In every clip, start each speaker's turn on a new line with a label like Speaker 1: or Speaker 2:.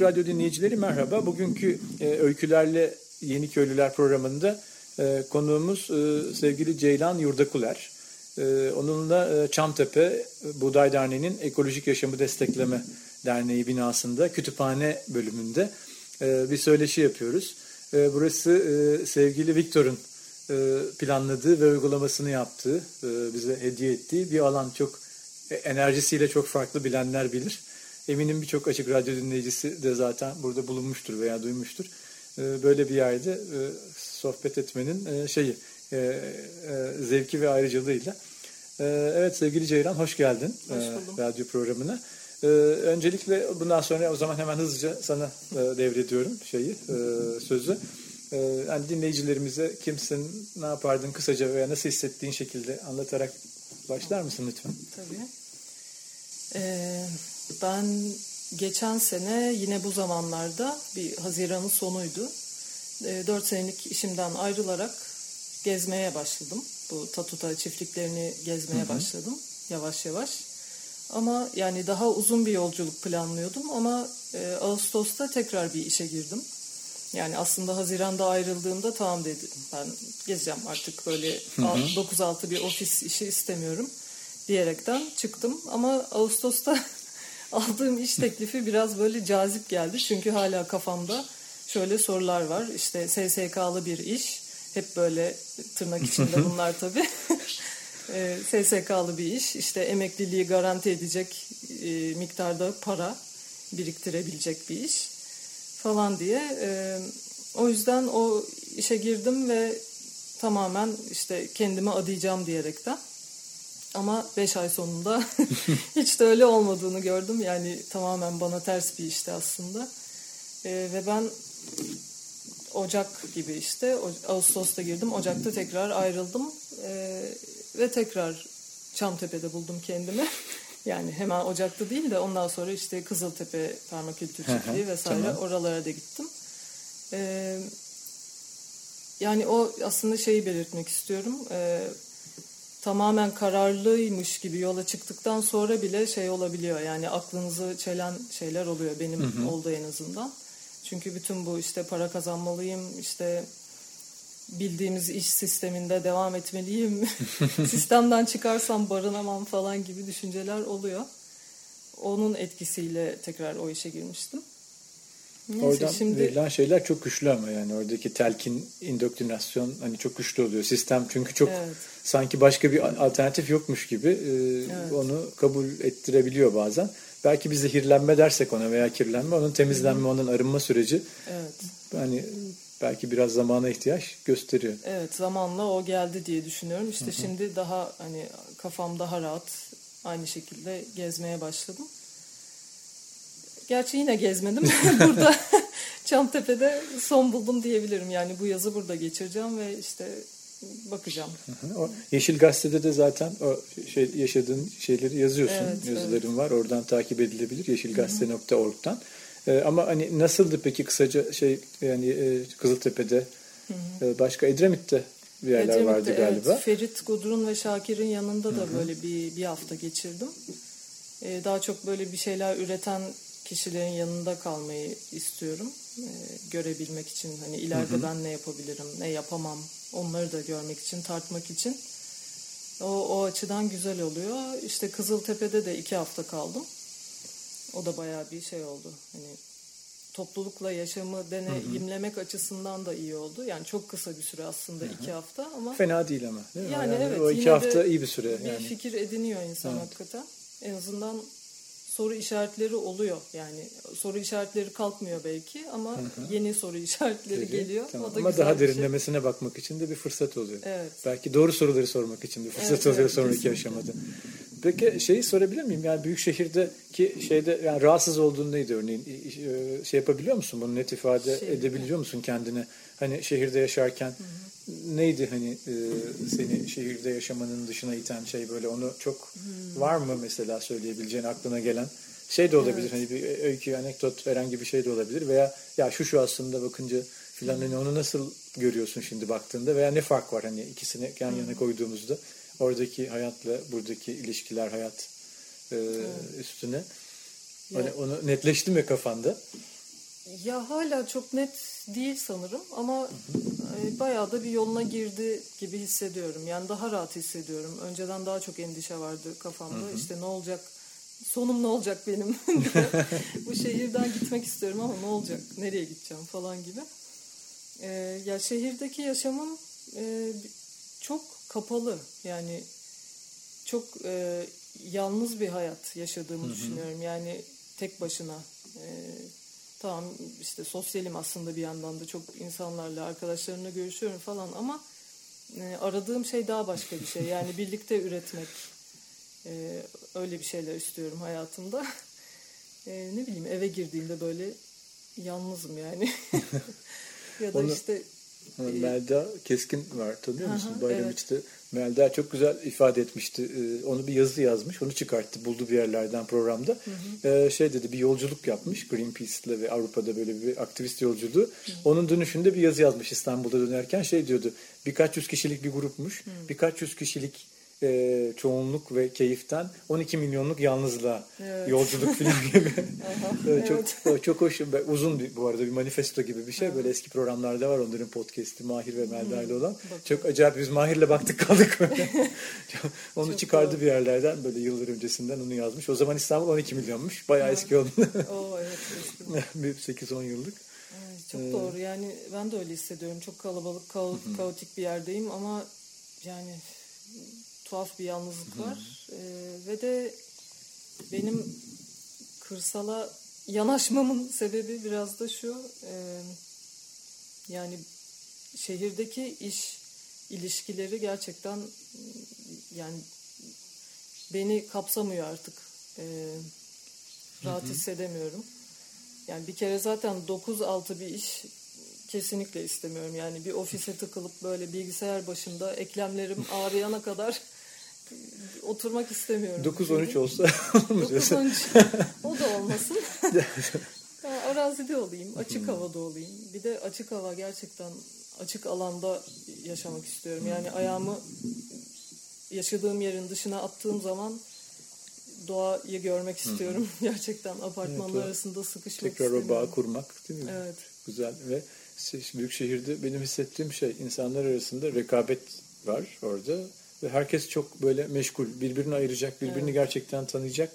Speaker 1: Radyo dinleyicileri merhaba. Bugünkü e, Öykülerle Yeni Köylüler programında e, konuğumuz e, sevgili Ceylan Yurdakuler. E, onunla e, Çamtepe Buğday Derneği'nin Ekolojik Yaşamı Destekleme Derneği binasında kütüphane bölümünde e, bir söyleşi yapıyoruz. E, burası e, sevgili Viktor'un e, planladığı ve uygulamasını yaptığı, e, bize hediye ettiği bir alan. Çok e, enerjisiyle çok farklı bilenler bilir. Eminim birçok açık radyo dinleyicisi de zaten burada bulunmuştur veya duymuştur. Böyle bir yerde sohbet etmenin şeyi zevki ve ayrıcalığıyla. Evet sevgili Ceylan hoş geldin
Speaker 2: hoş buldum.
Speaker 1: radyo programına. Öncelikle bundan sonra o zaman hemen hızlıca sana devrediyorum şeyi sözü. Yani dinleyicilerimize kimsin, ne yapardın kısaca veya nasıl hissettiğin şekilde anlatarak başlar mısın lütfen?
Speaker 2: Tabii. Ee, ben geçen sene yine bu zamanlarda bir Haziran'ın sonuydu. E, 4 senelik işimden ayrılarak gezmeye başladım. Bu Tatuta çiftliklerini gezmeye hı hı. başladım yavaş yavaş. Ama yani daha uzun bir yolculuk planlıyordum ama e, Ağustos'ta tekrar bir işe girdim. Yani aslında Haziran'da ayrıldığımda tamam dedim ben gezeceğim artık böyle 9-6 bir ofis işi istemiyorum diyerekten çıktım. Ama Ağustos'ta aldığım iş teklifi biraz böyle cazip geldi. Çünkü hala kafamda şöyle sorular var. İşte SSK'lı bir iş. Hep böyle tırnak içinde bunlar tabii. SSK'lı bir iş. İşte emekliliği garanti edecek miktarda para biriktirebilecek bir iş falan diye. O yüzden o işe girdim ve tamamen işte kendime adayacağım diyerekten. Ama 5 ay sonunda hiç de öyle olmadığını gördüm. Yani tamamen bana ters bir işti aslında. E, ve ben Ocak gibi işte Ağustos'ta girdim. Ocak'ta tekrar ayrıldım. E, ve tekrar Çamtepe'de buldum kendimi. Yani hemen Ocak'ta değil de ondan sonra işte Kızıltepe Permakültür Çiftliği vesaire tamam. oralara da gittim. Ee, yani o aslında şeyi belirtmek istiyorum. Ee, tamamen kararlıymış gibi yola çıktıktan sonra bile şey olabiliyor. Yani aklınızı çelen şeyler oluyor benim hı hı. oldu en azından. Çünkü bütün bu işte para kazanmalıyım, işte bildiğimiz iş sisteminde devam etmeliyim, sistemden çıkarsam barınamam falan gibi düşünceler oluyor. Onun etkisiyle tekrar o işe girmiştim.
Speaker 1: Neyse, Oradan şimdi... verilen şeyler çok güçlü ama yani oradaki telkin, indoktrinasyon hani çok güçlü oluyor. Sistem çünkü çok evet. sanki başka bir alternatif yokmuş gibi e, evet. onu kabul ettirebiliyor bazen. Belki bir zehirlenme dersek ona veya kirlenme, onun temizlenme, onun arınma süreci evet. hani belki biraz zamana ihtiyaç gösteriyor.
Speaker 2: Evet zamanla o geldi diye düşünüyorum. İşte Hı-hı. şimdi daha hani kafam daha rahat aynı şekilde gezmeye başladım. Gerçi yine gezmedim. burada Çamtepe'de son buldum diyebilirim. Yani bu yazı burada geçireceğim ve işte bakacağım.
Speaker 1: O Yeşil Gazete'de de zaten o şey yaşadığın şeyleri yazıyorsun. Evet, Yazıların evet. var. Oradan takip edilebilir. yeşilgazete.org'dan. Ee, ama hani nasıldı peki kısaca şey yani e, Kızıltepe'de E, başka Edremit'te bir yerler Edremit'te, vardı galiba. Evet.
Speaker 2: Ferit Gudrun ve Şakir'in yanında da Hı-hı. böyle bir bir hafta geçirdim. Ee, daha çok böyle bir şeyler üreten kişilerin yanında kalmayı istiyorum. E, görebilmek için hani ileride hı hı. ben ne yapabilirim, ne yapamam onları da görmek için, tartmak için. O, o açıdan güzel oluyor. İşte Kızıltepe'de de iki hafta kaldım. O da bayağı bir şey oldu. Hani toplulukla yaşamı deneyimlemek hı hı. açısından da iyi oldu. Yani çok kısa bir süre aslında hı hı. iki hafta ama.
Speaker 1: Fena değil ama. Değil mi?
Speaker 2: Yani, yani evet.
Speaker 1: O iki hafta iyi bir süre.
Speaker 2: Bir
Speaker 1: yani.
Speaker 2: fikir ediniyor insan evet. hakikaten. En azından soru işaretleri oluyor. Yani soru işaretleri kalkmıyor belki ama hı hı. yeni soru işaretleri Peki, geliyor.
Speaker 1: Tamam. O da ama daha şey. derinlemesine şey. bakmak için de bir fırsat oluyor. Evet. Belki doğru soruları sormak için bir fırsat evet, oluyor evet, sonraki kesinlikle. aşamada. Peki şeyi sorabilir miyim? Yani büyük şehirdeki şeyde yani rahatsız olduğun neydi örneğin? E, şey yapabiliyor musun? Bunu net ifade
Speaker 2: Şehirde.
Speaker 1: edebiliyor musun kendine? Hani şehirde yaşarken neydi hani e, seni şehirde yaşamanın dışına iten şey böyle onu çok var mı mesela söyleyebileceğin aklına gelen? Şey de olabilir hani bir öykü, anekdot herhangi bir şey de olabilir veya ya şu şu aslında bakınca filan hani onu nasıl görüyorsun şimdi baktığında veya ne fark var hani ikisini yan yana koyduğumuzda oradaki hayatla buradaki ilişkiler hayat e, üstüne? Hani onu netleşti mi kafanda?
Speaker 2: Ya hala çok net değil sanırım ama e, bayağı da bir yoluna girdi gibi hissediyorum. Yani daha rahat hissediyorum. Önceden daha çok endişe vardı kafamda. İşte ne olacak, sonum ne olacak benim. Bu şehirden gitmek istiyorum ama ne olacak, nereye gideceğim falan gibi. E, ya şehirdeki yaşamım e, çok kapalı. Yani çok e, yalnız bir hayat yaşadığımı düşünüyorum. Yani tek başına. E, tamam işte sosyalim aslında bir yandan da çok insanlarla, arkadaşlarımla görüşüyorum falan ama e, aradığım şey daha başka bir şey. Yani birlikte üretmek. E, öyle bir şeyler istiyorum hayatımda. E, ne bileyim eve girdiğimde böyle yalnızım yani. ya da
Speaker 1: Onu-
Speaker 2: işte
Speaker 1: Melda Keskin var tanıyor
Speaker 2: Hı hı,
Speaker 1: musun? Bayram
Speaker 2: evet.
Speaker 1: içte Melda çok güzel ifade etmişti. Ee, onu bir yazı yazmış. Onu çıkarttı. Buldu bir yerlerden programda. Ee, şey dedi bir yolculuk yapmış. Greenpeace'le ve Avrupa'da böyle bir aktivist yolculuğu. Onun dönüşünde bir yazı yazmış İstanbul'da dönerken. Şey diyordu. Birkaç yüz kişilik bir grupmuş. Birkaç yüz kişilik e, çoğunluk ve keyiften 12 milyonluk yalnızlığa
Speaker 2: Evet.
Speaker 1: yolculuk falan gibi.
Speaker 2: Aha,
Speaker 1: çok
Speaker 2: evet.
Speaker 1: çok hoş, uzun bir, bu arada bir manifesto gibi bir şey. Böyle eski programlarda var onların podcast'i Mahir ve Melda ile olan.
Speaker 2: Bakalım.
Speaker 1: Çok acayip biz Mahir'le baktık kaldık böyle. Onu
Speaker 2: Çok
Speaker 1: çıkardı
Speaker 2: doğru.
Speaker 1: bir yerlerden böyle yıllar öncesinden onu yazmış. O zaman İstanbul 12 milyonmuş. Bayağı eski oldu.
Speaker 2: evet eski.
Speaker 1: bir 8-10 yıllık.
Speaker 2: Çok doğru yani ben de öyle hissediyorum. Çok kalabalık, kao- kaotik bir yerdeyim ama yani tuhaf bir yalnızlık var. Ee, ve de benim kırsala yanaşmamın sebebi biraz da şu. e, yani şehirdeki iş ilişkileri gerçekten yani beni kapsamıyor artık. Ee, rahat hissedemiyorum. Yani bir kere zaten 9-6 bir iş kesinlikle istemiyorum. Yani bir ofise tıkılıp böyle bilgisayar başında eklemlerim ağrıyana kadar oturmak istemiyorum.
Speaker 1: 9-13 olsa diyorsun?
Speaker 2: 9-13 o da olmasın. Arazide olayım, açık havada olayım. Bir de açık hava gerçekten açık alanda yaşamak istiyorum. Yani ayağımı yaşadığım yerin dışına attığım zaman doğayı görmek istiyorum. Gerçekten apartmanlar
Speaker 1: Evet, o-
Speaker 2: arasında sıkışmak
Speaker 1: Tekrar o
Speaker 2: istemiyorum.
Speaker 1: bağı kurmak değil mi?
Speaker 2: Evet.
Speaker 1: Güzel ve büyük şehirde benim hissettiğim şey insanlar arasında rekabet var orada ve herkes çok böyle meşgul birbirini ayıracak birbirini
Speaker 2: Evet.
Speaker 1: gerçekten tanıyacak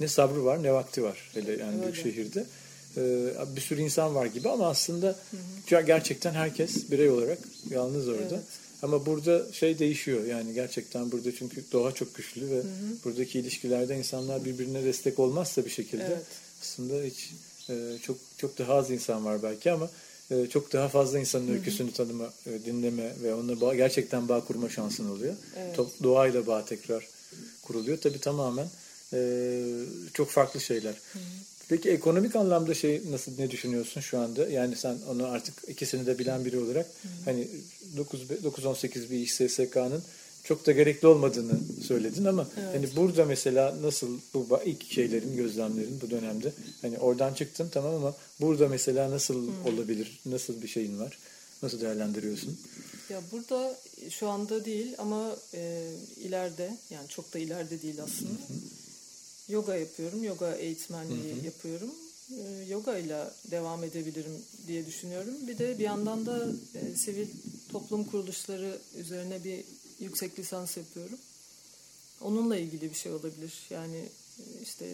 Speaker 1: ne sabrı var ne vakti var hele yani büyük şehirde Ee, bir sürü insan var gibi ama aslında gerçekten herkes birey olarak yalnız orada
Speaker 2: Evet.
Speaker 1: ama burada şey değişiyor yani gerçekten burada çünkü doğa çok güçlü ve buradaki ilişkilerde insanlar birbirine destek olmazsa bir şekilde
Speaker 2: Evet.
Speaker 1: aslında hiç e, çok çok daha az insan var belki ama çok daha fazla insanın öyküsünü tanıma, e, dinleme ve onunla bağ, gerçekten bağ kurma şansın oluyor.
Speaker 2: Evet.
Speaker 1: Doğayla bağ tekrar kuruluyor. Tabii tamamen e, çok farklı şeyler. Peki ekonomik anlamda şey nasıl ne düşünüyorsun şu anda? Yani sen onu artık ikisini de bilen biri olarak hani 9 9-18 bir iş SSK'nın çok da gerekli olmadığını söyledin ama
Speaker 2: Evet.
Speaker 1: hani burada mesela nasıl bu ilk şeylerin gözlemlerin bu dönemde hani oradan çıktın tamam ama burada mesela nasıl olabilir? Nasıl bir şeyin var? Nasıl değerlendiriyorsun?
Speaker 2: Ya burada şu anda değil ama e, ileride yani çok da ileride değil aslında. Yoga yapıyorum. Yoga eğitmenliği yapıyorum. E, yoga ile devam edebilirim diye düşünüyorum. Bir de bir yandan da e, sivil toplum kuruluşları üzerine bir yüksek lisans yapıyorum. Onunla ilgili bir şey olabilir. Yani işte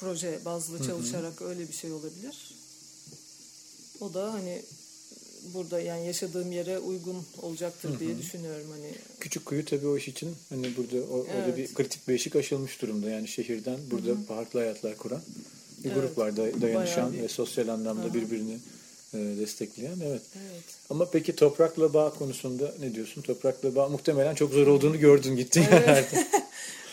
Speaker 2: proje bazlı çalışarak öyle bir şey olabilir. O da hani burada yani yaşadığım yere uygun olacaktır diye düşünüyorum hani
Speaker 1: Küçük kuyu tabii o iş için hani burada o,
Speaker 2: Evet.
Speaker 1: bir kritik bir eşik aşılmış durumda. Yani şehirden burada farklı hayatlar kuran bir
Speaker 2: Evet.
Speaker 1: grup var da- dayanışan
Speaker 2: bir-
Speaker 1: ve sosyal anlamda birbirini e, destekleyen. Evet.
Speaker 2: Evet.
Speaker 1: Ama peki toprakla bağ konusunda ne diyorsun? Toprakla bağ muhtemelen çok zor olduğunu gördün gittin
Speaker 2: Evet.
Speaker 1: yerlerde.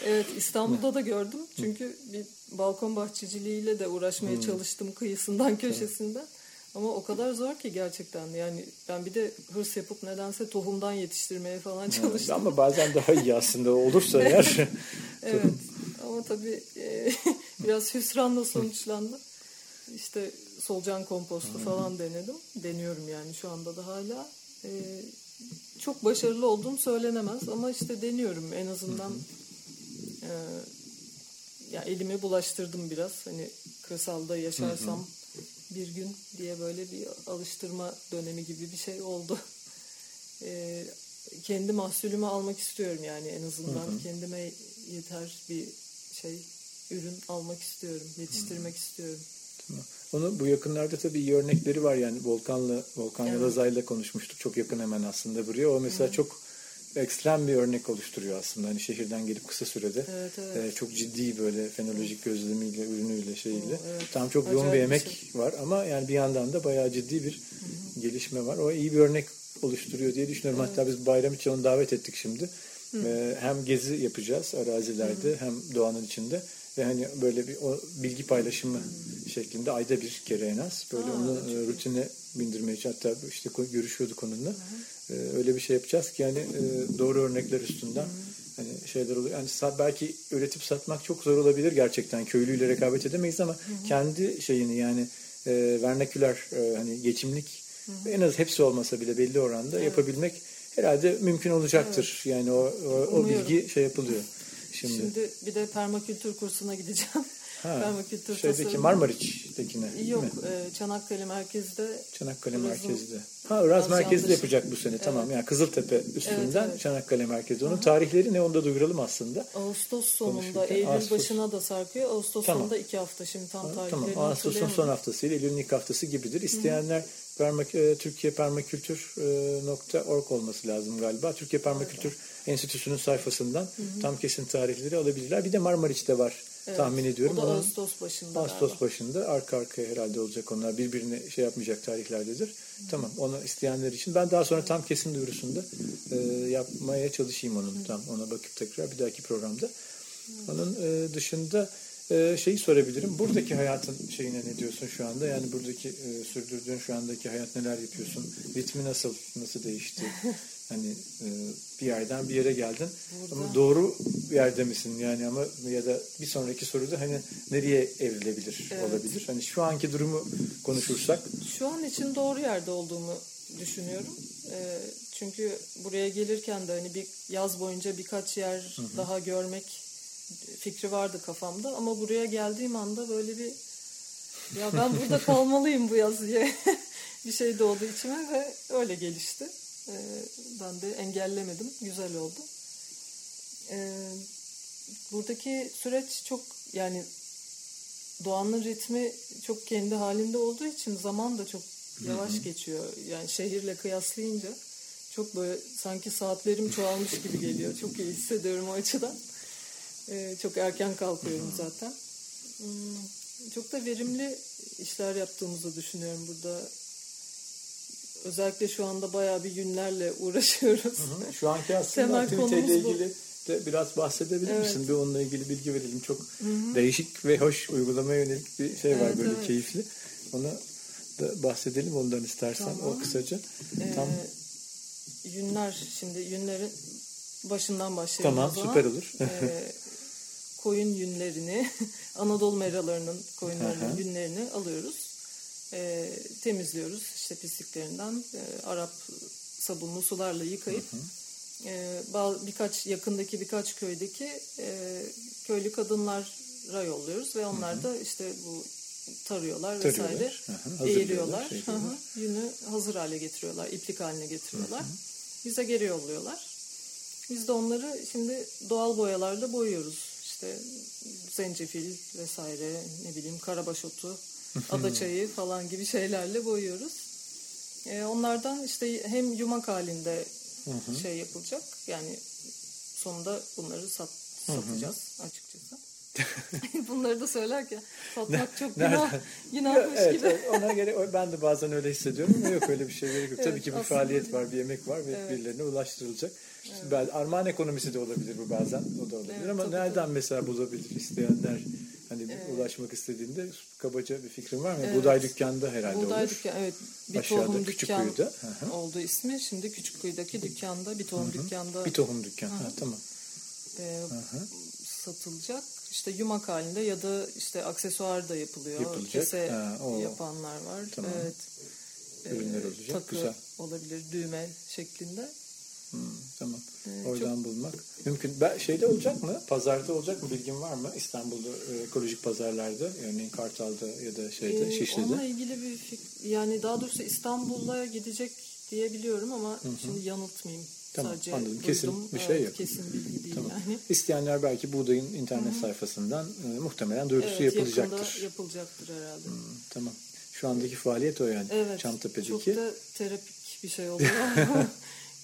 Speaker 2: Evet İstanbul'da da gördüm. Çünkü bir balkon bahçeciliğiyle de uğraşmaya
Speaker 1: Hmm.
Speaker 2: çalıştım kıyısından köşesinden. Ama o kadar zor ki gerçekten. Yani ben bir de hırs yapıp nedense tohumdan yetiştirmeye falan çalıştım.
Speaker 1: Ama bazen daha iyi aslında olursa eğer.
Speaker 2: Evet. Ama tabii e, biraz hüsranla sonuçlandı. İşte solucan kompostu falan denedim. Deniyorum yani şu anda da hala. E, çok başarılı olduğum söylenemez ama işte deniyorum en azından. E, ya elimi bulaştırdım biraz. Hani kırsalda yaşarsam bir gün diye böyle bir alıştırma dönemi gibi bir şey oldu. E, kendi mahsulümü almak istiyorum yani en azından kendime yeter bir şey ürün almak istiyorum, yetiştirmek istiyorum.
Speaker 1: Onu bu yakınlarda tabii iyi örnekleri var yani Volkan'la Volkan
Speaker 2: Evet.
Speaker 1: Yalazay'la konuşmuştuk. Çok yakın hemen aslında buraya. O mesela çok ekstrem bir örnek oluşturuyor aslında. Hani şehirden gelip kısa sürede
Speaker 2: Evet, evet.
Speaker 1: e, çok ciddi böyle fenolojik gözlemiyle, ürünüyle şeyiyle.
Speaker 2: Evet.
Speaker 1: Tam çok yoğun
Speaker 2: Acayip
Speaker 1: bir
Speaker 2: bir
Speaker 1: emek
Speaker 2: şey.
Speaker 1: var ama yani bir yandan da bayağı ciddi bir gelişme var. O iyi bir örnek oluşturuyor diye düşünüyorum. Hatta biz bayram için onu davet ettik şimdi. E, hem gezi yapacağız arazilerde hem doğanın içinde ve hani böyle bir o bilgi paylaşımı şeklinde ayda bir kere en az böyle
Speaker 2: Aa,
Speaker 1: onu e, rutine bindirmeye hatta işte görüşüyorduk onunla. E, öyle bir şey yapacağız ki yani e, doğru örnekler üstünden hani şeyler oluyor. Yani belki üretip satmak çok zor olabilir gerçekten. Köylüyle rekabet edemeyiz ama kendi şeyini yani e, vernaküler e, hani geçimlik en az hepsi olmasa bile belli oranda yapabilmek herhalde mümkün olacaktır. Yani o, o, o
Speaker 2: Umuyorum.
Speaker 1: bilgi şey yapılıyor. Şimdi,
Speaker 2: Şimdi bir de permakültür kursuna gideceğim.
Speaker 1: ha,
Speaker 2: permakültür
Speaker 1: şeydeki
Speaker 2: tasarım.
Speaker 1: Marmariç'tekine
Speaker 2: Yok, e, Çanakkale merkezde
Speaker 1: Çanakkale
Speaker 2: Iraz'ın-
Speaker 1: merkezde. Ha Iraz merkezde yapacak bu sene. Tamam yani Kızıltepe üstünden
Speaker 2: Evet, evet.
Speaker 1: Çanakkale merkezi. Onun tarihleri ne onu da duyuralım aslında.
Speaker 2: Ağustos sonunda, Eylül
Speaker 1: Ağustos.
Speaker 2: başına da sarkıyor. Ağustos
Speaker 1: Tamam.
Speaker 2: sonunda iki hafta. Şimdi tam tarihlerini
Speaker 1: Tamam. Ağustos'un son haftası ile Eylül'ün ilk haftası gibidir. İsteyenler permak, e, Türkiye Permakültür.org olması lazım galiba. Türkiye Permakültür Enstitüsü'nün sayfasından tam kesin tarihleri alabilirler. Bir de Marmariç'te var
Speaker 2: Evet,
Speaker 1: tahmin ediyorum.
Speaker 2: O da
Speaker 1: Onun-
Speaker 2: Ağustos başında
Speaker 1: Ağustos
Speaker 2: galiba.
Speaker 1: başında arka arkaya herhalde olacak onlar. Birbirine şey yapmayacak tarihlerdedir. Tamam onu isteyenler için. Ben daha sonra tam kesin duyurusunda e, yapmaya çalışayım onun. Tam ona bakıp tekrar bir dahaki programda. Onun e, dışında e, şeyi sorabilirim. Buradaki hayatın şeyine ne diyorsun şu anda? Yani buradaki e, sürdürdüğün şu andaki hayat neler yapıyorsun? Ritmi nasıl nasıl değişti? Hani e, bir yerden bir yere geldin. Ama
Speaker 2: Burada-
Speaker 1: doğru bir yerde misin? Yani ama ya da bir sonraki soruda hani nereye evrilebilir
Speaker 2: Evet.
Speaker 1: olabilir? Hani şu anki durumu konuşursak
Speaker 2: Şu an için doğru yerde olduğumu düşünüyorum. Ee, çünkü buraya gelirken de hani bir yaz boyunca birkaç yer daha görmek fikri vardı kafamda ama buraya geldiğim anda böyle bir ya ben burada kalmalıyım bu yaz diye bir şey doğdu içime ve öyle gelişti. Ee, ben de engellemedim. Güzel oldu. Ee, buradaki süreç çok yani doğanın ritmi çok kendi halinde olduğu için zaman da çok yavaş geçiyor. Yani şehirle kıyaslayınca çok böyle sanki saatlerim çoğalmış gibi geliyor. Çok iyi hissediyorum o açıdan. Ee, çok erken kalkıyorum zaten. Hmm, çok da verimli işler yaptığımızı düşünüyorum burada. Özellikle şu anda bayağı bir günlerle uğraşıyoruz.
Speaker 1: şu anki aslında
Speaker 2: Temel
Speaker 1: aktiviteyle
Speaker 2: bu.
Speaker 1: ilgili de biraz bahsedebilir
Speaker 2: Evet.
Speaker 1: misin? Bir onunla ilgili bilgi verelim. Çok değişik ve hoş uygulamaya yönelik bir şey var
Speaker 2: Evet,
Speaker 1: böyle
Speaker 2: evet.
Speaker 1: keyifli. Onu da bahsedelim ondan istersen o
Speaker 2: Tamam.
Speaker 1: kısaca.
Speaker 2: Ee,
Speaker 1: Tam
Speaker 2: Yünler şimdi yünlerin başından başlayalım
Speaker 1: tamam
Speaker 2: o
Speaker 1: süper olur.
Speaker 2: Ee, koyun yünlerini Anadolu meralarının koyunlarının
Speaker 1: Hı hı.
Speaker 2: yünlerini alıyoruz. Ee, temizliyoruz işte pisliklerinden e, Arap sabunlu sularla yıkayıp e, bazı- birkaç yakındaki birkaç köydeki e, köylü kadınlara yolluyoruz ve onlar da işte bu tarıyorlar vesaire
Speaker 1: Tarıyorlar. Hı hı, hazırlıyorlar,
Speaker 2: eğiliyorlar.
Speaker 1: şey
Speaker 2: Hı hı. Yünü hazır hale getiriyorlar, iplik haline getiriyorlar. Bize geri yolluyorlar. Biz de onları şimdi doğal boyalarla boyuyoruz. İşte zencefil vesaire ne bileyim karabaş otu, adaçayı falan gibi şeylerle boyuyoruz. Ee, onlardan işte hem yumak halinde şey yapılacak. Yani sonunda bunları sat, satacağız açıkçası. Bunları da söylerken satmak çok
Speaker 1: Nereden?
Speaker 2: günah, günahmış
Speaker 1: evet,
Speaker 2: gibi.
Speaker 1: evet, ona göre ben de bazen öyle hissediyorum ama yok öyle bir şey gerek yok.
Speaker 2: Evet,
Speaker 1: Tabii ki bir faaliyet var, bir emek var ve
Speaker 2: Evet.
Speaker 1: birilerine ulaştırılacak. Ben- armağan ekonomisi de olabilir bu bazen. O da olabilir
Speaker 2: Evet,
Speaker 1: ama
Speaker 2: tabii,
Speaker 1: nereden mesela bulabilir isteyenler hani
Speaker 2: Evet.
Speaker 1: ulaşmak istediğinde kabaca bir fikrin var mı?
Speaker 2: Evet.
Speaker 1: Buğday dükkanda herhalde
Speaker 2: Buğday
Speaker 1: olur.
Speaker 2: dükkanı evet bir
Speaker 1: Aşağıda
Speaker 2: tohum
Speaker 1: küçük
Speaker 2: dükkan
Speaker 1: kuyuda. Hı hı.
Speaker 2: oldu ismi. Şimdi Küçükkuyu'daki dükkanda bir tohum dükkanda
Speaker 1: Bir tohum dükkan. Ha, tamam.
Speaker 2: e,
Speaker 1: hı.
Speaker 2: satılacak. İşte yumak halinde ya da işte aksesuar da yapılıyor.
Speaker 1: Yapılacak.
Speaker 2: Kese
Speaker 1: Ha, o.
Speaker 2: yapanlar var.
Speaker 1: Tamam.
Speaker 2: Evet.
Speaker 1: Ürünler
Speaker 2: Ee,
Speaker 1: olacak.
Speaker 2: Takı
Speaker 1: Güzel.
Speaker 2: olabilir düğme şeklinde.
Speaker 1: Hmm, tamam.
Speaker 2: Ee,
Speaker 1: Oradan bulmak mümkün. Ben, şeyde olacak mı? Pazarda olacak mı? Bilgin var mı? İstanbul'da e, ekolojik pazarlarda, örneğin Kartal'da ya da şeyde,
Speaker 2: Ee,
Speaker 1: Şişli'de.
Speaker 2: Onunla ilgili bir fik- yani daha doğrusu İstanbul'a gidecek diye biliyorum ama şimdi yanıltmayayım.
Speaker 1: Tamam,
Speaker 2: Sadece
Speaker 1: anladım. Kesin
Speaker 2: duydum.
Speaker 1: bir şey
Speaker 2: Evet,
Speaker 1: yok.
Speaker 2: Kesin bilgi değil
Speaker 1: Tamam.
Speaker 2: yani.
Speaker 1: İsteyenler belki Buğday'ın internet sayfasından e, muhtemelen duyurusu
Speaker 2: Evet,
Speaker 1: yapılacaktır.
Speaker 2: yapılacaktır herhalde.
Speaker 1: Hmm, tamam. Şu andaki faaliyet o yani.
Speaker 2: Evet.
Speaker 1: Çamtepe'deki.
Speaker 2: Çok da terapik bir şey oluyor.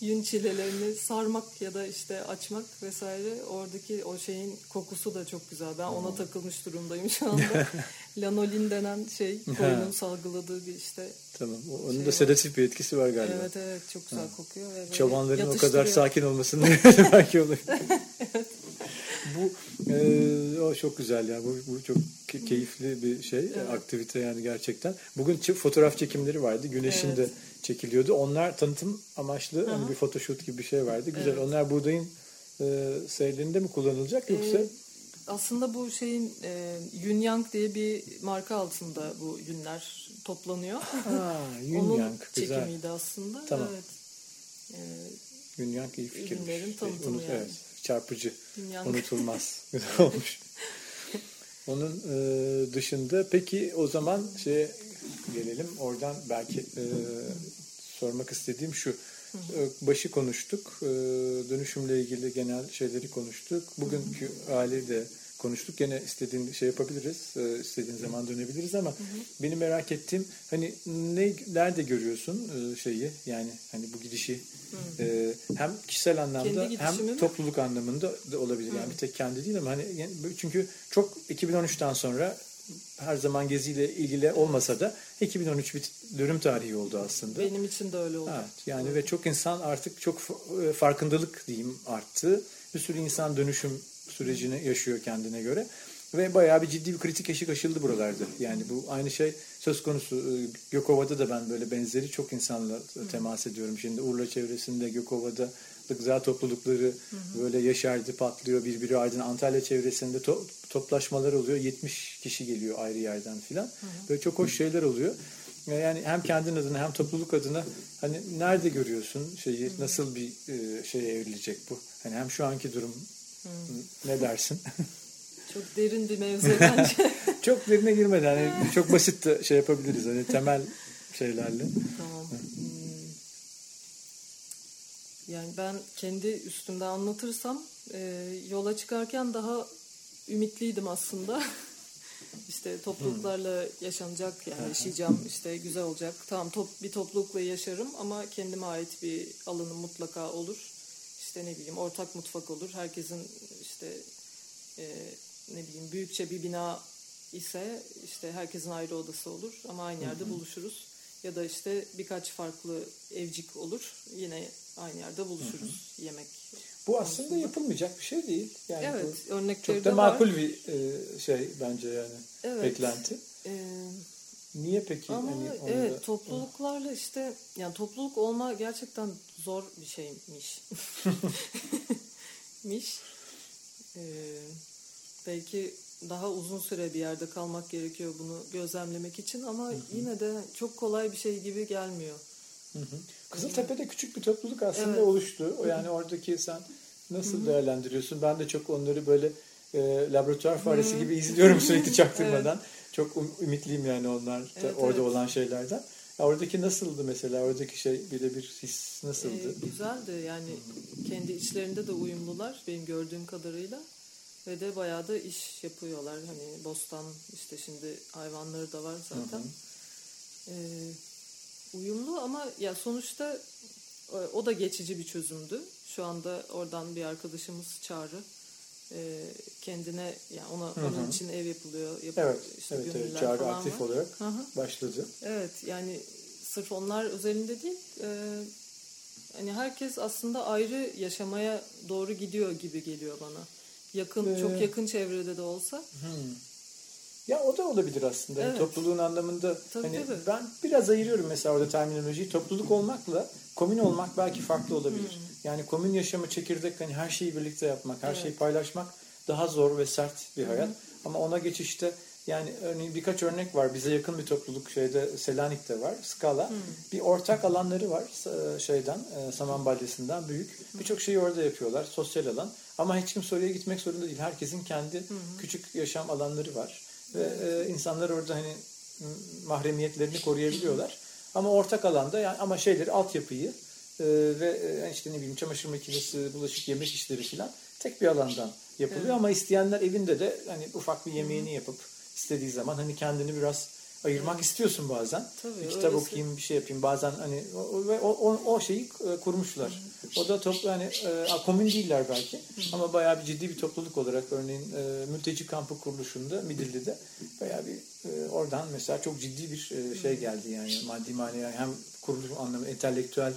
Speaker 2: Yün çilelerini sarmak ya da işte açmak vesaire oradaki o şeyin kokusu da çok güzel. Ben ona takılmış durumdayım şu anda. Lanolin denen şey koyunun salgıladığı bir işte.
Speaker 1: Tamam. Onun
Speaker 2: Şey
Speaker 1: da
Speaker 2: var.
Speaker 1: sedatif bir etkisi var galiba.
Speaker 2: Evet evet çok güzel kokuyor. Ve
Speaker 1: Çobanların o kadar sakin olmasının belki olur. bu e, o çok güzel ya. Bu, bu çok ke- keyifli bir şey, e, aktivite yani gerçekten. Bugün fotoğraf çekimleri vardı. Güneşin
Speaker 2: Evet.
Speaker 1: de çekiliyordu. Onlar tanıtım amaçlı hani bir photoshoot gibi bir şey vardı. Güzel.
Speaker 2: Evet.
Speaker 1: Onlar buğdayın e, seyirlerinde mi kullanılacak yoksa
Speaker 2: Ee, aslında bu şeyin e, Yunyang diye bir marka altında bu yünler toplanıyor.
Speaker 1: Ha, Yun
Speaker 2: Onun
Speaker 1: Yang, güzel.
Speaker 2: çekimiydi aslında.
Speaker 1: Tamam.
Speaker 2: Evet. Ee,
Speaker 1: Yun Yang iyi fikirmiş.
Speaker 2: Ürünlerin tanıtımı
Speaker 1: Unut-
Speaker 2: yani.
Speaker 1: Evet, çarpıcı.
Speaker 2: Yun Yang.
Speaker 1: Unutulmaz. Güzel olmuş. Onun e, dışında peki o zaman şeye gelelim. Oradan belki e, sormak istediğim şu. E, Başı konuştuk. E, dönüşümle ilgili genel şeyleri konuştuk. Bugünkü hali de konuştuk. Gene istediğin şey yapabiliriz. E, istediğin zaman dönebiliriz ama benim merak ettiğim hani ne nerede görüyorsun şeyi yani hani bu gidişi e, hem kişisel anlamda hem
Speaker 2: mi?
Speaker 1: topluluk anlamında da olabilir. Yani bir tek kendi değil ama hani çünkü çok 2013'ten sonra her zaman geziyle ilgili olmasa da 2013 bir dönüm tarihi oldu aslında.
Speaker 2: Benim için de öyle oldu.
Speaker 1: Evet, yani ve çok insan artık çok f- farkındalık diyeyim arttı. Bir sürü insan dönüşüm sürecini yaşıyor kendine göre. Ve bayağı bir ciddi bir kritik eşik aşıldı buralarda. Yani bu aynı şey söz konusu. Ee, Gökova'da da ben böyle benzeri çok insanla temas ediyorum. Şimdi Urla çevresinde Gökova'da da gıda toplulukları böyle yaşardı, patlıyor birbiri ardına. Antalya çevresinde to- toplaşmalar oluyor. 70 kişi geliyor ayrı yerden filan. Böyle çok hoş şeyler oluyor. Yani hem kendin adına hem topluluk adına hani nerede görüyorsun şeyi nasıl bir e, şeye evrilecek bu? Hani hem şu anki durum ne dersin?
Speaker 2: Çok derin bir mevzu bence.
Speaker 1: çok derine girmeden hani çok basit şey yapabiliriz hani temel şeylerle.
Speaker 2: tamam. Yani ben kendi üstümde anlatırsam e, yola çıkarken daha ümitliydim aslında. işte topluluklarla yaşanacak yani yaşayacağım işte güzel olacak. Tamam top, bir toplulukla yaşarım ama kendime ait bir alanım mutlaka olur. İşte ne bileyim ortak mutfak olur. Herkesin işte e, ne bileyim büyükçe bir bina ise işte herkesin ayrı odası olur ama aynı yerde buluşuruz. Ya da işte birkaç farklı evcik olur. Yine aynı yerde buluşuruz yemek.
Speaker 1: Bu aslında yapılmayacak bir şey değil. Yani
Speaker 2: Evet,
Speaker 1: bu
Speaker 2: örnekleri
Speaker 1: çok da
Speaker 2: var.
Speaker 1: makul bir e, şey bence yani
Speaker 2: Evet.
Speaker 1: beklenti.
Speaker 2: Ee,
Speaker 1: Niye peki?
Speaker 2: ama
Speaker 1: hani
Speaker 2: evet
Speaker 1: da-
Speaker 2: topluluklarla işte yani topluluk olma gerçekten zor bir şeymiş. Miş. Ee, belki daha uzun süre bir yerde kalmak gerekiyor bunu gözlemlemek için ama yine de çok kolay bir şey gibi gelmiyor.
Speaker 1: Hı hı. Kızıltepe'de küçük bir topluluk aslında
Speaker 2: Evet.
Speaker 1: oluştu. O yani oradaki sen nasıl değerlendiriyorsun? Ben de çok onları böyle e, laboratuvar faresi gibi izliyorum sürekli çaktırmadan. Çok um- ümitliyim yani onlar da
Speaker 2: Evet,
Speaker 1: orada
Speaker 2: evet.
Speaker 1: olan şeylerden. Ya oradaki nasıldı mesela? Oradaki şey birebir his nasıldı?
Speaker 2: Ee, güzeldi yani kendi içlerinde de uyumlular benim gördüğüm kadarıyla ve de bayağı da iş yapıyorlar hani bostan işte şimdi hayvanları da var zaten Ee, uyumlu ama ya sonuçta e, o da geçici bir çözümdü şu anda oradan bir arkadaşımız Çağrı e, kendine yani ona onun için ev yapılıyor. Yap,
Speaker 1: Evet,
Speaker 2: işte
Speaker 1: evet, evet. Çağrı
Speaker 2: falan
Speaker 1: aktif
Speaker 2: var.
Speaker 1: olarak
Speaker 2: Hı hı.
Speaker 1: başladı.
Speaker 2: Evet yani sırf onlar özelinde değil e, hani herkes aslında ayrı yaşamaya doğru gidiyor gibi geliyor bana. Yakın
Speaker 1: Ee,
Speaker 2: çok yakın çevrede de olsa.
Speaker 1: Ya o da olabilir aslında. Yani
Speaker 2: Evet.
Speaker 1: topluluğun anlamında
Speaker 2: Tabii,
Speaker 1: hani
Speaker 2: tabii.
Speaker 1: ben biraz ayırıyorum mesela orada terminolojiyi. Topluluk olmakla komün olmak belki farklı olabilir. Yani komün yaşamı çekirdek hani her şeyi birlikte yapmak, her
Speaker 2: Evet.
Speaker 1: şeyi paylaşmak daha zor ve sert bir hayat. Ama ona geçişte yani örneğin birkaç örnek var. Bize yakın bir topluluk şeyde Selanik'te var. Skala. Bir ortak alanları var e, şeyden e, Saman Balyası'ndan büyük. Birçok şeyi orada yapıyorlar. Sosyal alan. Ama hiç kimse oraya gitmek zorunda değil. Herkesin kendi küçük yaşam alanları var. Ve e, insanlar orada hani mahremiyetlerini koruyabiliyorlar. Ama ortak alanda yani ama şeyleri altyapıyı e, ve e, işte ne bileyim çamaşır makinesi, bulaşık yemek işleri filan tek bir alandan yapılıyor ama isteyenler evinde de hani ufak bir yemeğini yapıp istediği zaman hani kendini biraz ayırmak istiyorsun bazen.
Speaker 2: Tabii,
Speaker 1: bir kitap
Speaker 2: öylesi.
Speaker 1: okuyayım, bir şey yapayım. Bazen hani o, ve o, o, o şeyi e, kurmuşlar. O da toplu hani e, komün değiller belki ama bayağı bir ciddi bir topluluk olarak örneğin e, mülteci kampı kuruluşunda Midilli'de bayağı bir e, oradan mesela çok ciddi bir e, şey geldi yani maddi manevi hem kuruluş anlamı entelektüel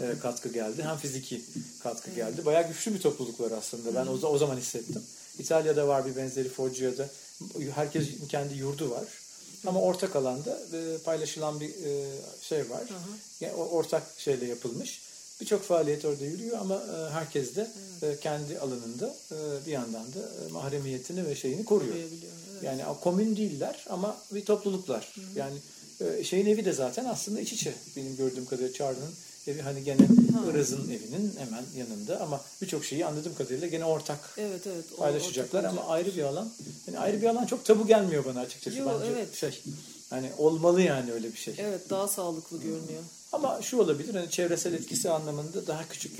Speaker 1: e, katkı geldi hem fiziki katkı geldi. Bayağı güçlü bir topluluklar aslında. Ben o, o zaman hissettim. İtalya'da var bir benzeri Foggia'da. Herkesin kendi yurdu var. Ama ortak alanda e, paylaşılan bir e, şey var. Yani o ortak şeyle yapılmış. Birçok faaliyet orada yürüyor ama e, herkes de e, kendi alanında e, bir yandan da e, mahremiyetini ve şeyini koruyor.
Speaker 2: Evet.
Speaker 1: Yani komün değiller ama bir topluluklar. Yani e, şeyin evi de zaten aslında iç içe benim gördüğüm kadarıyla Çağrı'nın evi hani gene Iraz'ın evinin hemen yanında ama birçok şeyi anladığım kadarıyla gene ortak
Speaker 2: Evet evet. o-
Speaker 1: paylaşacaklar
Speaker 2: ortak
Speaker 1: ama ayrı bir alan. Yani ayrı bir alan çok tabu gelmiyor bana açıkçası
Speaker 2: Yo,
Speaker 1: bence
Speaker 2: evet.
Speaker 1: şey. Hani olmalı yani öyle bir şey.
Speaker 2: Evet daha sağlıklı görünüyor.
Speaker 1: Ama şu olabilir hani çevresel etkisi anlamında daha küçük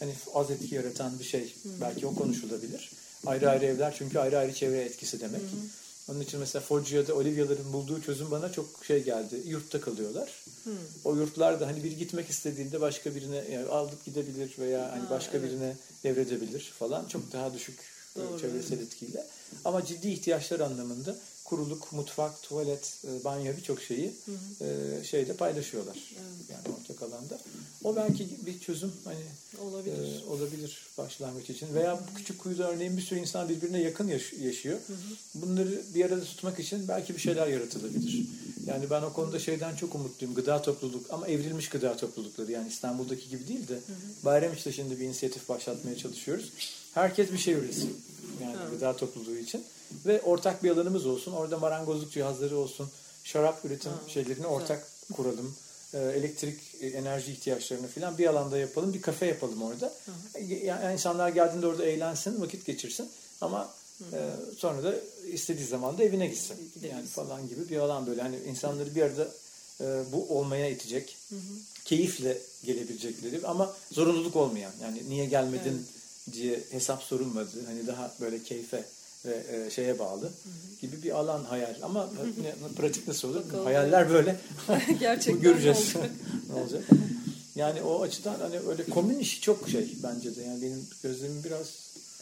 Speaker 1: hani az etki yaratan bir şey belki o konuşulabilir. Ayrı ayrı evler çünkü ayrı ayrı çevre etkisi demek. Onun için mesela Foggia'da Olivia'ların bulduğu çözüm bana çok şey geldi. Yurtta kalıyorlar. O yurtlarda hani biri gitmek istediğinde başka birine yani alıp gidebilir veya hani
Speaker 2: Ha,
Speaker 1: başka
Speaker 2: evet.
Speaker 1: birine devredebilir falan. Çok daha düşük e,
Speaker 2: Doğru,
Speaker 1: çevresel etkiyle. Ama ciddi ihtiyaçlar anlamında kuruluk, mutfak, tuvalet, e, banyo birçok şeyi e, şeyde paylaşıyorlar. Yani ortak alanda. O belki bir çözüm hani
Speaker 2: Olabilir.
Speaker 1: e, olabilir başlangıç için. Veya bu küçük kuyuda örneğin bir sürü insan birbirine yakın yaş- yaşıyor. Bunları bir arada tutmak için belki bir şeyler yaratılabilir. Yani ben o konuda şeyden çok umutluyum. Gıda topluluk ama evrilmiş gıda toplulukları yani İstanbul'daki gibi değil de Bayramiç'te şimdi bir inisiyatif başlatmaya çalışıyoruz. Herkes bir şey üretsin. Yani gıda topluluğu için. Ve ortak bir alanımız olsun. Orada marangozluk cihazları olsun. Şarap üretim şeylerini ortak kuralım. Ee, elektrik e, enerji ihtiyaçlarını falan bir alanda yapalım. Bir kafe yapalım orada. Yani insanlar geldiğinde orada eğlensin, vakit geçirsin. Ama e, sonra da istediği zaman da evine gitsin. Yani falan gibi bir alan böyle. Hani insanları bir arada e, bu olmaya itecek. Keyifle gelebilecekleri ama zorunluluk olmayan. Yani niye gelmedin diye hesap sorulmadı. Hani daha böyle keyfe ve e, şeye bağlı gibi bir alan hayal. Ama ne, pratik nasıl olur?
Speaker 2: Bakalım.
Speaker 1: Hayaller böyle.
Speaker 2: Gerçekten
Speaker 1: göreceğiz.
Speaker 2: ne olacak?
Speaker 1: ne olacak? Yani o açıdan hani öyle komün işi çok şey bence de. Yani benim gözlemim biraz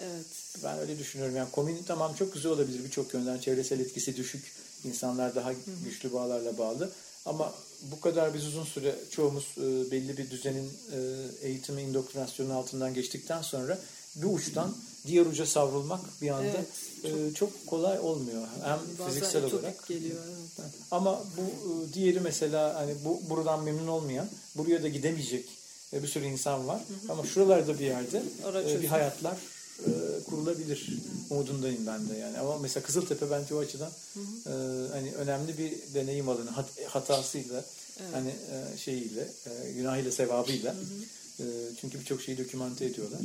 Speaker 2: Evet.
Speaker 1: ben öyle düşünüyorum. Yani komün tamam çok güzel olabilir birçok yönden. Çevresel etkisi düşük. İnsanlar daha güçlü bağlarla bağlı. Ama bu kadar biz uzun süre çoğumuz e, belli bir düzenin e, eğitimi, indoktrinasyonu altından geçtikten sonra bir uçtan diğer uca savrulmak bir anda
Speaker 2: Evet,
Speaker 1: e, çok kolay olmuyor. Hem
Speaker 2: Bazen
Speaker 1: fiziksel olarak
Speaker 2: geliyor. Evet.
Speaker 1: ama bu e, diğeri mesela hani bu buradan memnun olmayan, buraya da gidemeyecek bir sürü insan var. Ama şuralarda bir yerde e, bir hayatlar e, kurulabilir umudundayım ben de yani. Ama mesela Kızıltepe bence o açıdan e, hani önemli bir deneyim alanı Hat- hatasıyla hani e, şeyiyle, e, günahıyla, sevabıyla. E, çünkü birçok şeyi dokümante ediyorlar.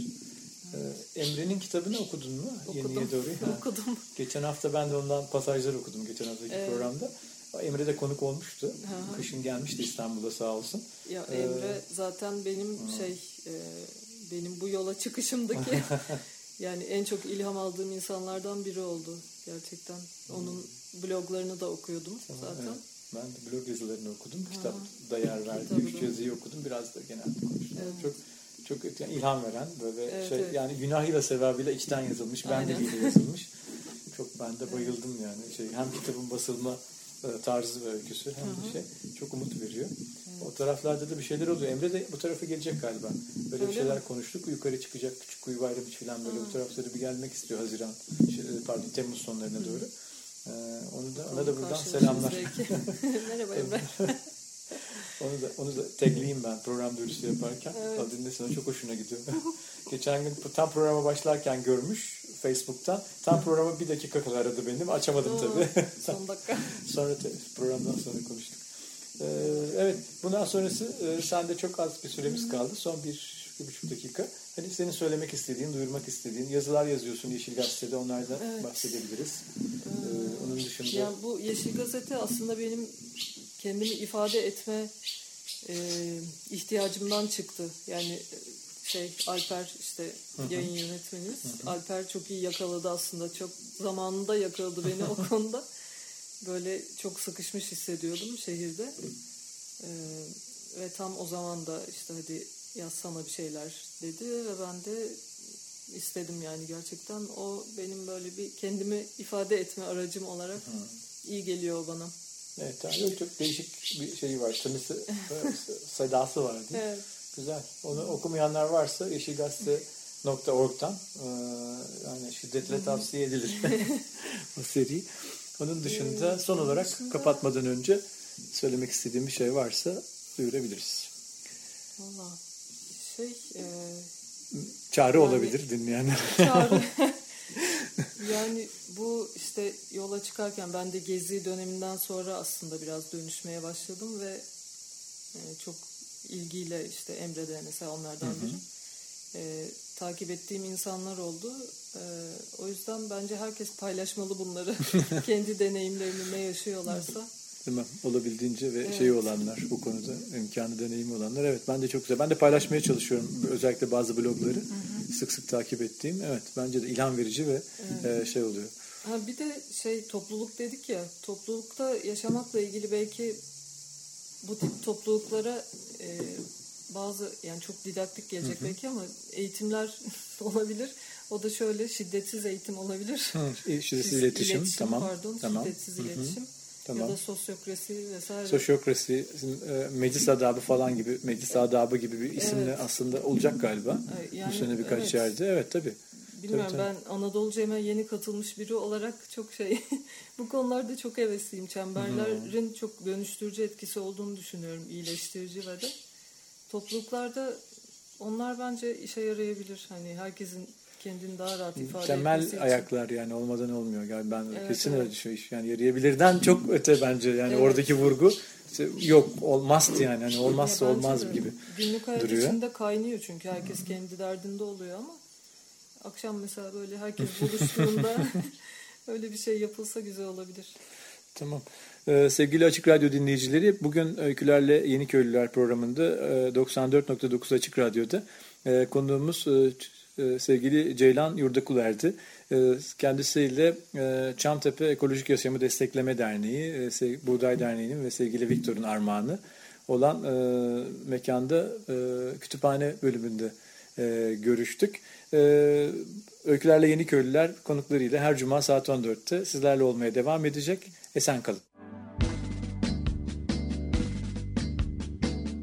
Speaker 1: E, Emre'nin kitabını okudun mu?
Speaker 2: Okudum.
Speaker 1: Yeniye doğru. Ha.
Speaker 2: Okudum.
Speaker 1: Geçen hafta ben de ondan pasajlar okudum geçen haftaki
Speaker 2: Evet.
Speaker 1: programda. Emre de konuk olmuştu.
Speaker 2: Hı.
Speaker 1: Kışın gelmişti İstanbul'da sağ olsun.
Speaker 2: Ya
Speaker 1: Ee,
Speaker 2: Emre zaten benim şey e, benim bu yola çıkışımdaki yani en çok ilham aldığım insanlardan biri oldu gerçekten. Onun bloglarını da okuyordum zaten.
Speaker 1: Evet. Ben de blog yazılarını okudum. Kitapta yer
Speaker 2: Kitabı
Speaker 1: üç yazıyı okudum. Biraz da genelde konuştum.
Speaker 2: Evet.
Speaker 1: Çok çok yani ilham veren böyle
Speaker 2: Evet,
Speaker 1: şey
Speaker 2: evet.
Speaker 1: yani günahıyla sevabıyla içten yazılmış, ben de
Speaker 2: Aynen.
Speaker 1: ile yazılmış. çok ben de bayıldım yani şey hem kitabın basılma e, tarzı ve öyküsü hem de şey çok umut veriyor. O taraflarda da bir şeyler oluyor. Emre de bu tarafa gelecek galiba. Böyle bir
Speaker 2: Öyle
Speaker 1: şeyler
Speaker 2: mi?
Speaker 1: konuştuk. Yukarı çıkacak küçük kuyu bayramı falan böyle bu taraflara bir gelmek istiyor Haziran şey, pardon Temmuz sonlarına doğru. Ee, onu da ona da buradan selamlar.
Speaker 2: Merhaba Emre.
Speaker 1: Onu da onu da tagleyeyim ben program duyurusu yaparken.
Speaker 2: Evet.
Speaker 1: O dinlesin o çok hoşuna gidiyor. Geçen gün tam programa başlarken görmüş Facebook'tan. Tam programa bir dakika kadar aradı benim. Açamadım tabii.
Speaker 2: Son dakika.
Speaker 1: sonra te- programdan sonra konuştuk. Ee, evet bundan sonrası e, sende çok az bir süremiz kaldı. Son bir, bir buçuk dakika. Hani senin söylemek istediğin, duyurmak istediğin yazılar yazıyorsun Yeşil Gazete'de. Onlardan
Speaker 2: Evet.
Speaker 1: bahsedebiliriz. Ee, onun dışında
Speaker 2: Yani bu Yeşil Gazete aslında benim kendimi ifade etme e, ihtiyacımdan çıktı. Yani e, şey Alper işte yayın yönetmenimiz. Alper çok iyi yakaladı aslında. Çok zamanında yakaladı beni o konuda. Böyle çok sıkışmış hissediyordum şehirde. E, ve tam o zaman da işte hadi yazsana bir şeyler dedi ve ben de istedim yani gerçekten o benim böyle bir kendimi ifade etme aracım olarak iyi geliyor bana.
Speaker 1: Evet, yani çok değişik bir şey var. Tınısı, e, sedası var değil mi?
Speaker 2: Evet.
Speaker 1: Güzel. Onu okumayanlar varsa yeşilgazete.org'dan e, yani şiddetle tavsiye edilir o seri. Onun dışında son olarak kapatmadan önce söylemek istediğim bir şey varsa duyurabiliriz.
Speaker 2: Valla şey e,
Speaker 1: Çağrı
Speaker 2: Yani-
Speaker 1: olabilir dinleyenler.
Speaker 2: çağrı yani bu işte yola çıkarken ben de gezi döneminden sonra aslında biraz dönüşmeye başladım ve e, çok ilgiyle işte Emre de mesela onlardan biri e, takip ettiğim insanlar oldu. E, o yüzden bence herkes paylaşmalı bunları. Kendi deneyimlerini ne yaşıyorlarsa.
Speaker 1: Değil mi? Olabildiğince ve
Speaker 2: Evet.
Speaker 1: şeyi olanlar bu konuda imkanı deneyimi olanlar. Evet ben de çok güzel. Ben de paylaşmaya çalışıyorum. Özellikle bazı blogları sık sık takip ettiğim. Evet bence de ilham verici ve e, şey oluyor.
Speaker 2: Ha bir de şey topluluk dedik ya toplulukta yaşamakla ilgili belki bu tip topluluklara e, bazı yani çok didaktik gelecek belki ama eğitimler olabilir. O da şöyle şiddetsiz eğitim olabilir.
Speaker 1: Hı, şiddetsiz
Speaker 2: Şiz-
Speaker 1: iletişim, tamam,
Speaker 2: Pardon,
Speaker 1: tamam.
Speaker 2: şiddetsiz
Speaker 1: Hı hı,
Speaker 2: iletişim.
Speaker 1: tamam.
Speaker 2: Ya da sosyokrasi vesaire.
Speaker 1: Sosyokrasi, e, meclis adabı falan gibi, meclis adabı gibi bir isimle
Speaker 2: Evet.
Speaker 1: aslında olacak galiba.
Speaker 2: Yani
Speaker 1: bu sene birkaç
Speaker 2: evet.
Speaker 1: yerde. Evet tabii.
Speaker 2: Bilmiyorum
Speaker 1: Tabii,
Speaker 2: ben Anadolu Cem'e yeni katılmış biri olarak çok şey bu konularda çok hevesliyim. Çemberlerin çok dönüştürücü etkisi olduğunu düşünüyorum. iyileştirici ve de topluluklarda onlar bence işe yarayabilir. Hani herkesin kendini daha rahat ifade
Speaker 1: Temel
Speaker 2: etmesi için.
Speaker 1: ayaklar yani olmadan olmuyor. Yani ben
Speaker 2: Evet,
Speaker 1: kesin
Speaker 2: evet.
Speaker 1: öyle şey yani yarayabilirden çok öte bence yani
Speaker 2: Evet.
Speaker 1: oradaki vurgu işte yok olmaz yani hani olmazsa
Speaker 2: Ya
Speaker 1: olmaz
Speaker 2: de.
Speaker 1: gibi.
Speaker 2: Günlük hayat
Speaker 1: duruyor.
Speaker 2: içinde kaynıyor çünkü herkes kendi derdinde oluyor ama akşam mesela böyle herkes buluştuğunda öyle bir şey yapılsa güzel olabilir.
Speaker 1: Tamam. Ee, sevgili Açık Radyo dinleyicileri, bugün Öykülerle Yeni Köylüler programında e, 94.9 Açık Radyo'da e, konuğumuz e, e, sevgili Ceylan Yurdakuler'di. E, kendisiyle e, Çamtepe Ekolojik Yaşamı Destekleme Derneği, e, Buğday Derneği'nin ve sevgili Viktor'un armağanı olan e, mekanda e, kütüphane bölümünde e, görüştük. E, Öykülerle Yeni Köylüler konuklarıyla her cuma saat 14'te sizlerle olmaya devam edecek. Esen kalın.